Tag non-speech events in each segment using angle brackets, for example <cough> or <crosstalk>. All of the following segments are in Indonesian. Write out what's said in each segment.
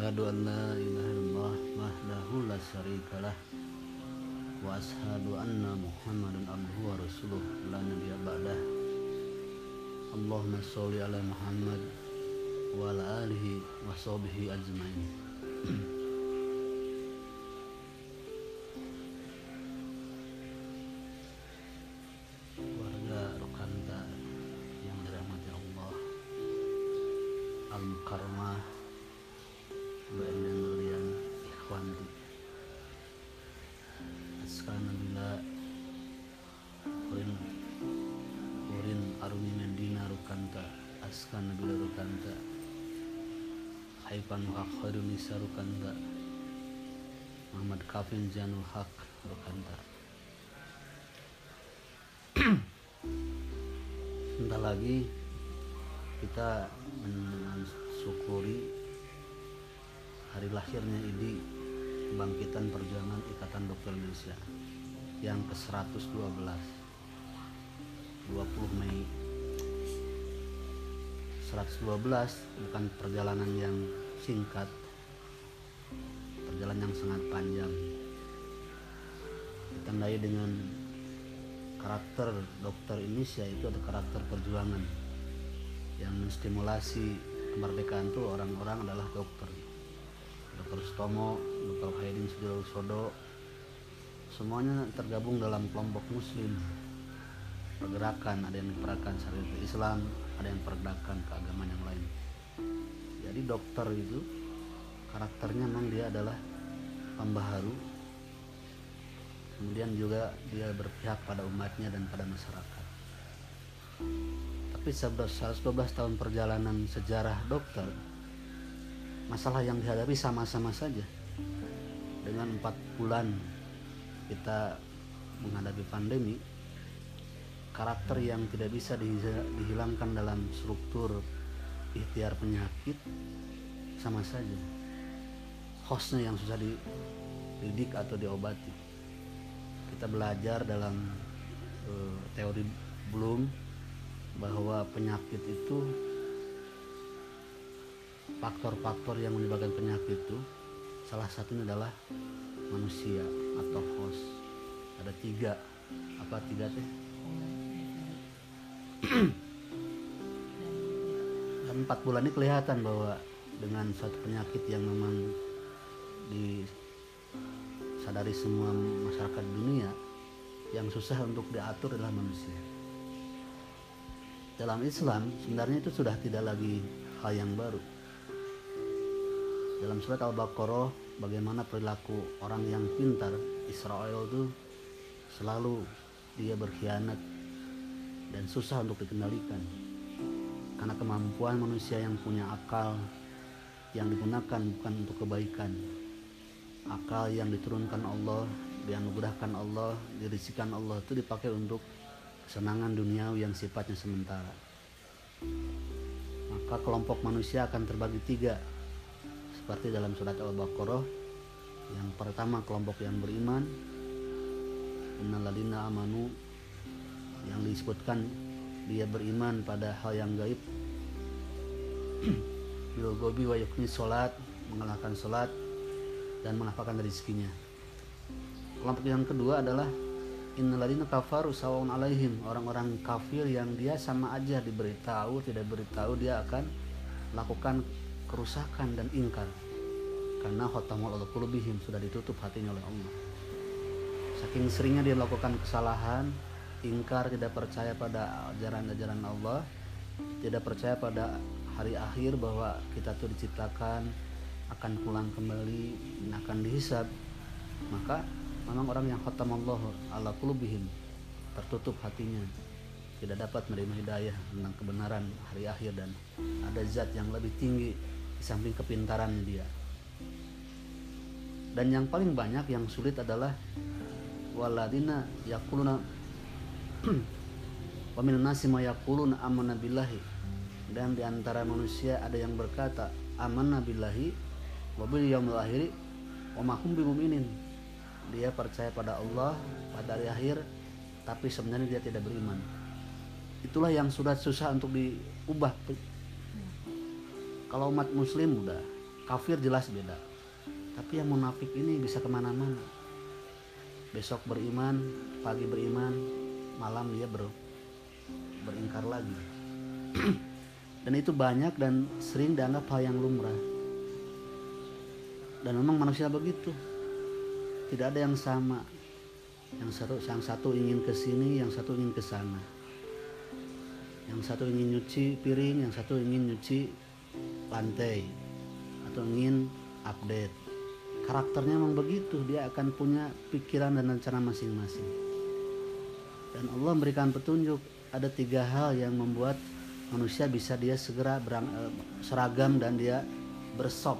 asyhadu an la ilaha illallah wahdahu la syarika lah. Wa asyhadu anna muhammadan abduhu wa rasuluh. La nabiyya ba'dah. Allahumma sholli ala Muhammad wa ala alihi wa sahbihi ajmain. <clears throat> Karma Ba'indan Nulian Ikhwanti. Askana bila Kurin Kurin Arumi Mendina Rukanta Askana bila Rukanta. Haipan Hak Khairun Nisa Rukanta. Muhammad Kafin Janul Haq Rukanta. <clears throat> Sebentar lagi kita mensyukuri hari lahirnya IDI Kebangkitan Perjuangan Ikatan Dokter Indonesia. Yang ke-112 20 Mei. 112 bukan perjalanan yang singkat. Perjalanan yang sangat panjang. Ditandai dengan karakter dokter Indonesia itu ada karakter perjuangan. Yang menstimulasi kemerdekaan itu orang-orang adalah dokter dokter Stomo, dokter Haidin Sodo. Semuanya tergabung dalam kelompok muslim. Pergerakan ada yang pergerakan syariat Islam ada yang pergerakan keagamaan yang lain. Jadi dokter itu karakternya memang dia adalah pembaharu kemudian juga dia berpihak pada umatnya dan pada masyarakat. Tapi 112 tahun perjalanan sejarah dokter masalah yang dihadapi sama-sama saja. Dengan empat bulan kita menghadapi pandemi karakter yang tidak bisa dihilangkan dalam struktur ikhtiar penyakit sama saja. Hostnya yang susah dididik atau diobati. Kita belajar dalam uh, teori belum bahwa penyakit itu faktor-faktor yang menyebabkan penyakit itu salah satunya adalah manusia atau host. Ada tiga. Apa tiga teh <clears throat> dan empat bulan ini kelihatan bahwa dengan suatu penyakit yang memang disadari semua masyarakat dunia yang susah untuk diatur adalah manusia. Dalam Islam sebenarnya itu sudah tidak lagi hal yang baru dalam surat Al-Baqarah bagaimana perilaku orang yang pintar Israel itu selalu dia berkhianat dan susah untuk dikendalikan. Karena kemampuan manusia yang punya akal yang digunakan bukan untuk kebaikan. Akal yang diturunkan Allah dianugerahkan Allah dirisikan Allah itu dipakai untuk kesenangan dunia yang sifatnya sementara. Maka kelompok manusia akan terbagi tiga seperti dalam surat Al-Baqarah yang pertama kelompok yang beriman. Innalladzina amanu yang disebutkan dia beriman pada hal yang gaib. <clears throat> Bilgobi wa yukni sholat mengalahkan sholat dan menafkahkan rezekinya. Kelompok yang kedua adalah innaladina kafaru sawun alaihim orang-orang kafir yang dia sama aja diberitahu tidak beritahu dia akan lakukan kerusakan dan ingkar karena khotamul qulubihim sudah ditutup hatinya oleh Allah. Saking seringnya dia melakukan kesalahan ingkar tidak percaya pada ajaran-ajaran Allah tidak percaya pada hari akhir bahwa kita tuh diciptakan akan pulang kembali dan akan dihisab maka memang orang yang khatam Allah ala qulubihim tertutup hatinya tidak dapat menerima hidayah tentang kebenaran hari akhir dan ada zat yang lebih tinggi di samping kepintaran dia. Dan yang paling banyak yang sulit adalah waladina yakuluna <clears throat> wa minan nasi ma yaquluna amanna billahi. Dan di antara manusia ada yang berkata amanna billahi wa bil yaumil akhir wa ma hum bimumin dia percaya pada Allah pada hari akhir tapi sebenarnya dia tidak beriman. Itulah yang sudah susah untuk diubah kalau umat muslim udah kafir jelas beda. Tapi yang munafik ini bisa ke mana-mana. Besok beriman pagi beriman malam dia ber beringkar lagi. <clears throat> Dan itu banyak dan sering dianggap hal yang lumrah. Dan memang manusia begitu. Tidak ada yang sama. Yang satu yang satu ingin ke sini yang satu ingin ke sana. Yang satu ingin nyuci piring yang satu ingin nyuci lantai atau ingin update. Karakternya memang begitu dia akan punya pikiran dan rencana masing-masing. Dan Allah memberikan petunjuk ada tiga hal yang membuat manusia bisa dia segera berang, eh, seragam dan dia bersop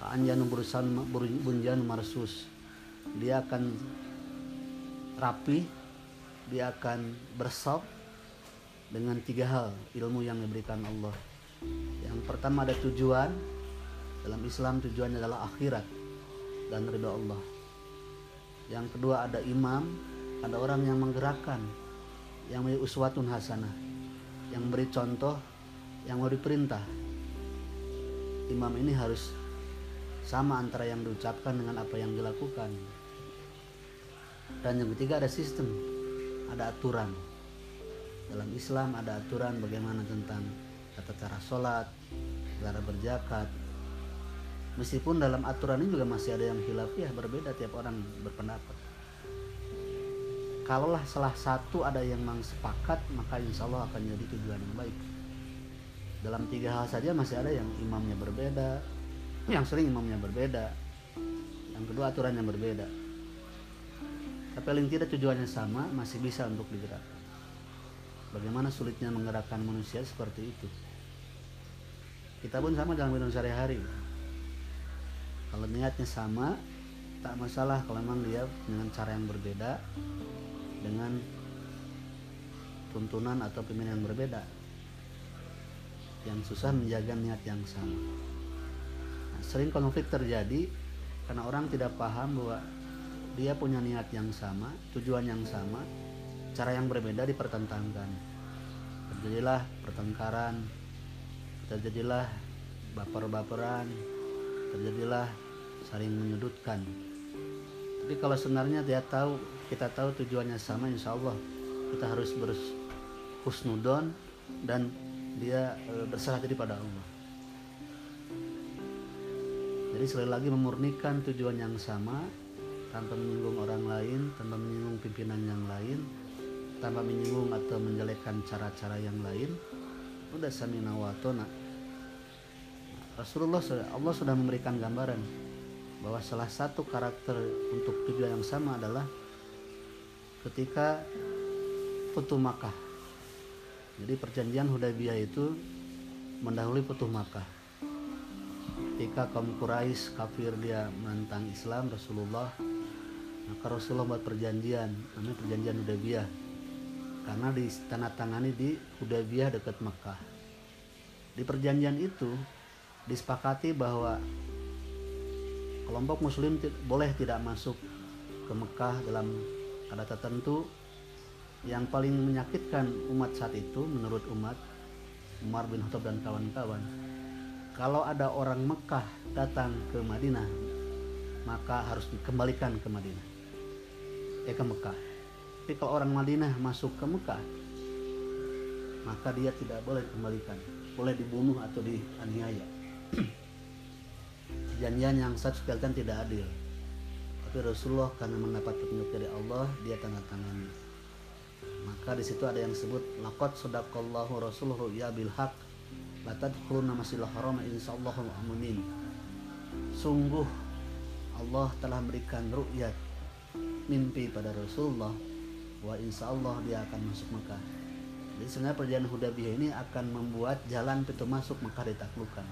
kaanjanu berusan bunjan marsus. Dia akan rapi dia akan bersop dengan tiga hal ilmu yang diberikan Allah yang pertama ada tujuan dalam Islam tujuannya adalah akhirat dan ridho Allah. Yang kedua ada imam, ada orang yang menggerakkan, yang menjadi uswatun hasanah, yang beri contoh, yang memberi perintah. Imam ini harus sama antara yang diucapkan dengan apa yang dilakukan. Dan yang ketiga ada sistem, ada aturan. Dalam Islam ada aturan bagaimana tentang tata cara sholat, cara berjakat, meskipun dalam aturan ini juga masih ada yang ya berbeda tiap orang berpendapat. Kalaulah salah satu ada yang memang sepakat maka insya Allah akan jadi tujuan yang baik. Dalam tiga hal saja masih ada yang imamnya berbeda yang sering imamnya berbeda. Yang kedua aturan yang berbeda. Tapi paling tidak tujuannya sama masih bisa untuk digerakkan bagaimana sulitnya menggerakkan manusia seperti itu? Kita pun sama dalam hidup sehari-hari. Kalau niatnya sama tak masalah kalau memang dia dengan cara yang berbeda dengan tuntunan atau pimpinan yang berbeda. Yang susah menjaga niat yang sama. Nah, sering konflik terjadi karena orang tidak paham bahwa dia punya niat yang sama tujuan yang sama cara yang berbeda dipertentangkan. Terjadilah pertengkaran terjadilah baper-baperan terjadilah saling menyudutkan. Tapi kalau sebenarnya dia tahu kita tahu tujuannya sama insya Allah kita harus berhusnudon dan dia e, berserah diri pada Allah. Jadi sekali lagi memurnikan tujuan yang sama tanpa menyinggung orang lain tanpa menyinggung pimpinan yang lain tanpa menyinggung atau menjelekkan cara-cara yang lain udah samina watona Rasulullah Allah sudah memberikan gambaran bahwa salah satu karakter untuk tujuan yang sama adalah ketika Futuh Makkah. Jadi perjanjian Hudaybiyah itu mendahului Futuh Makkah. Ketika kaum Quraisy kafir dia menentang Islam Rasulullah maka Rasulullah buat perjanjian namanya perjanjian Hudaybiyah karena di tanah tangani di Hudaybiyah dekat Makkah. Di perjanjian itu disepakati bahwa kelompok muslim boleh tidak masuk ke Mekah dalam ada tertentu. Yang paling menyakitkan umat saat itu menurut umat Umar bin Khattab dan kawan-kawan kalau ada orang Mekah datang ke Madinah maka harus dikembalikan ke Madinah. Eh ke Mekah tapi kalau orang Madinah masuk ke Mekah maka dia tidak boleh kembalikan. Boleh dibunuh atau dianiaya. <clears throat> Perjanjian yang satu sekalian tidak adil. Tapi Rasulullah karena mendapat petunjuk dari Allah dia tanda tangan. Maka di situ ada yang disebut laqad sadaqallahu rasuluhu ya bil haq la tadkhuluna masjidil haram insyaallahu aminin sungguh Allah telah memberikan ru'yat mimpi pada Rasulullah wa insya Allah dia akan masuk Mekah. Jadi sebenarnya perjalanan Hudaybiyah ini akan membuat jalan pintu masuk Mekah ditaklukkan.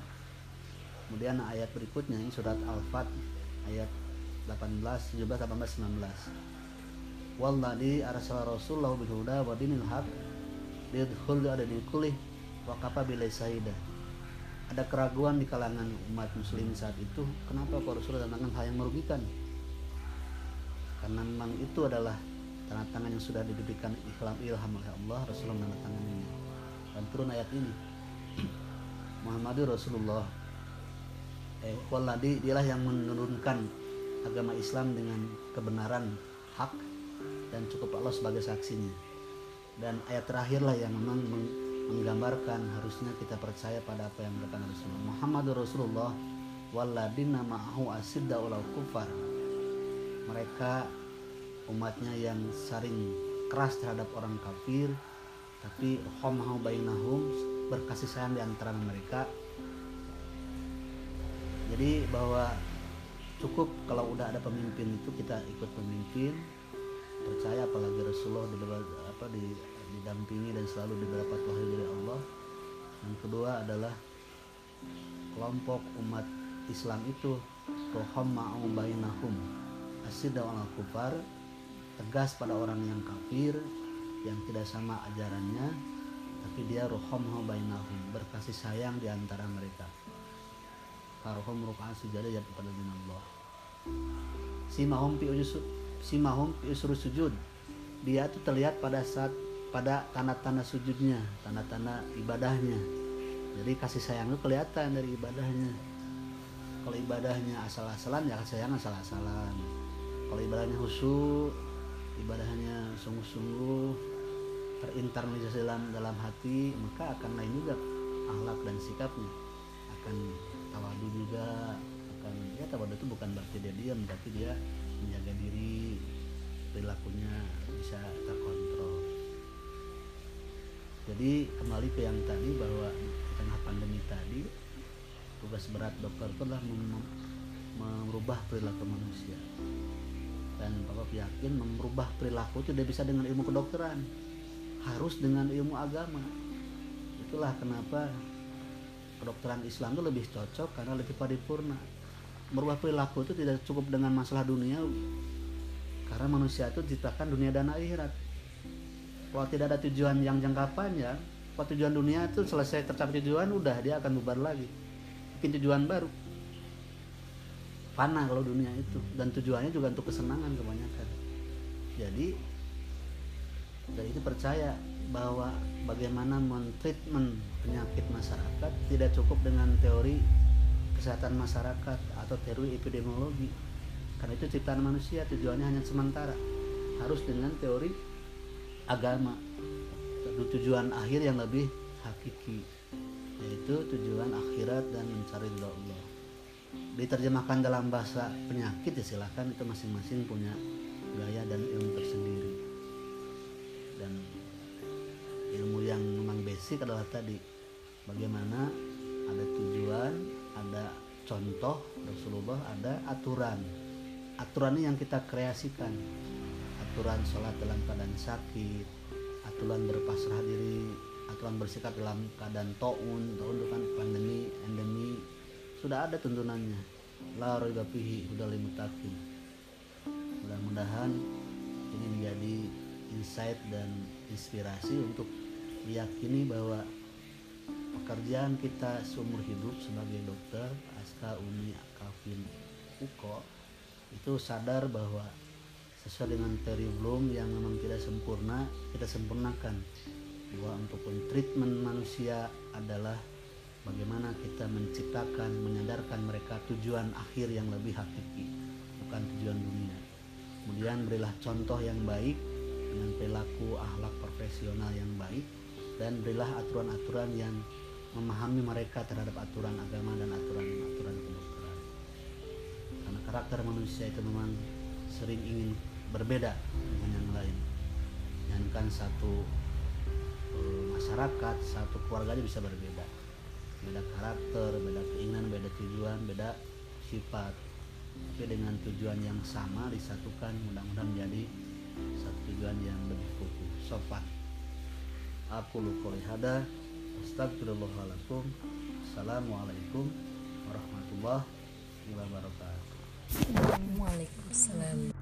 Kemudian ayat berikutnya ini surat Al-Fat ayat 18 17 18 19 Walladhi arsala Rasulullah bil huda wa dinil haq liyadkhul ada di kulih wa kafa bilai saida. Ada keraguan di kalangan umat muslim saat itu kenapa kok Rasulullah datangkan hal yang merugikan? Karena memang itu adalah tanda tangan yang sudah diberikan ilham ilham oleh Allah Rasulullah tanda tangan ini dan turun ayat ini. <clears throat> Muhammadur Rasulullah. Eh waladi dialah yang menurunkan agama Islam dengan kebenaran hak dan cukup Allah sebagai saksinya. Dan ayat terakhir lah yang memang menggambarkan harusnya kita percaya pada apa yang dikatakan Rasulullah. Muhammad Rasulullah waladina ma'ahu asidda kufar. Mereka umatnya yang saring keras terhadap orang kafir tapi rohmahu bainahum berkasih sayang di antara mereka. Jadi bahwa cukup kalau udah ada pemimpin itu kita ikut pemimpin percaya apalagi Rasulullah di, apa di didampingi dan selalu diberi wahyu dari Allah. Yang kedua adalah kelompok umat Islam itu roham ma'u bainahum asyidda al kufar tegas pada orang yang kafir yang tidak sama ajarannya tapi dia roham bainahum berkasih sayang di antara mereka. Karohum ruka'an sujadah ya kepada Allah. Si mahum pi si mahum pi sujud. Dia tuh terlihat pada saat pada tanda-tanda sujudnya tanda-tanda ibadahnya. Jadi kasih sayang itu kelihatan dari ibadahnya. Kalau ibadahnya asal-asalan ya kasih sayang asal-asalan. Kalau ibadahnya khusyuk ibadahnya sungguh-sungguh terinternalisasi dalam dalam hati maka akan lain juga akhlak dan sikapnya. Akan tawadu juga akan ya tawadu itu bukan berarti dia diam tapi dia menjaga diri perilakunya bisa terkontrol. Jadi kembali ke yang tadi bahwa di tengah pandemi tadi tugas berat dokter itu adalah merubah perilaku manusia dan Bapak yakin merubah perilaku itu tidak bisa dengan ilmu kedokteran. Harus dengan ilmu agama. Itulah kenapa kedokteran Islam itu lebih cocok karena lebih paripurna. Merubah perilaku itu tidak cukup dengan masalah dunia karena manusia itu diciptakan dunia dan akhirat. Kalau tidak ada tujuan yang jangka panjang kalau tujuan dunia itu selesai tercapai tujuan udah dia akan bubar lagi. Bikin tujuan baru panah kalau dunia itu. Dan tujuannya juga untuk kesenangan kebanyakan. Jadi dari itu percaya bahwa bagaimana mentreatment penyakit masyarakat tidak cukup dengan teori kesehatan masyarakat atau teori epidemiologi. Karena itu ciptaan manusia tujuannya hanya sementara. Harus dengan teori agama. Tujuan akhir yang lebih hakiki yaitu tujuan akhirat dan mencari Allah diterjemahkan dalam bahasa penyakit ya silahkan itu masing-masing punya gaya dan ilmu tersendiri. Dan ilmu yang memang basic adalah tadi bagaimana ada tujuan ada contoh Rasulullah ada aturan. Aturan yang kita kreasikan. Aturan sholat dalam keadaan sakit aturan berpasrah diri aturan bersikap dalam keadaan taun taun itu kan pandemi endemi sudah ada tuntunannya. La raiba fihi hudal mudah-mudahan ini menjadi insight dan inspirasi untuk meyakini bahwa pekerjaan kita seumur hidup sebagai dokter Aska Uni Kavin Uko itu sadar bahwa sesuai dengan teori Bloom yang memang tidak sempurna kita sempurnakan. Bahwa untuk treatment manusia adalah bagaimana kita menciptakan menyadarkan mereka tujuan akhir yang lebih hakiki bukan tujuan dunia. Kemudian berilah contoh yang baik dengan perilaku akhlak profesional yang baik dan berilah aturan-aturan yang memahami mereka terhadap aturan agama dan aturan-aturan kedokteran. Karena karakter manusia itu memang sering ingin berbeda dengan yang lain. Jangankan satu uh, masyarakat satu keluarga aja bisa berbeda beda karakter beda keinginan beda tujuan beda sifat. Tapi dengan tujuan yang sama disatukan mudah-mudahan menjadi satu tujuan yang lebih kukuh. Sopan. Aku lupa hada. Astagfirullahaladzim. Assalamualaikum warahmatullahi wabarakatuh. Waalaikumsalam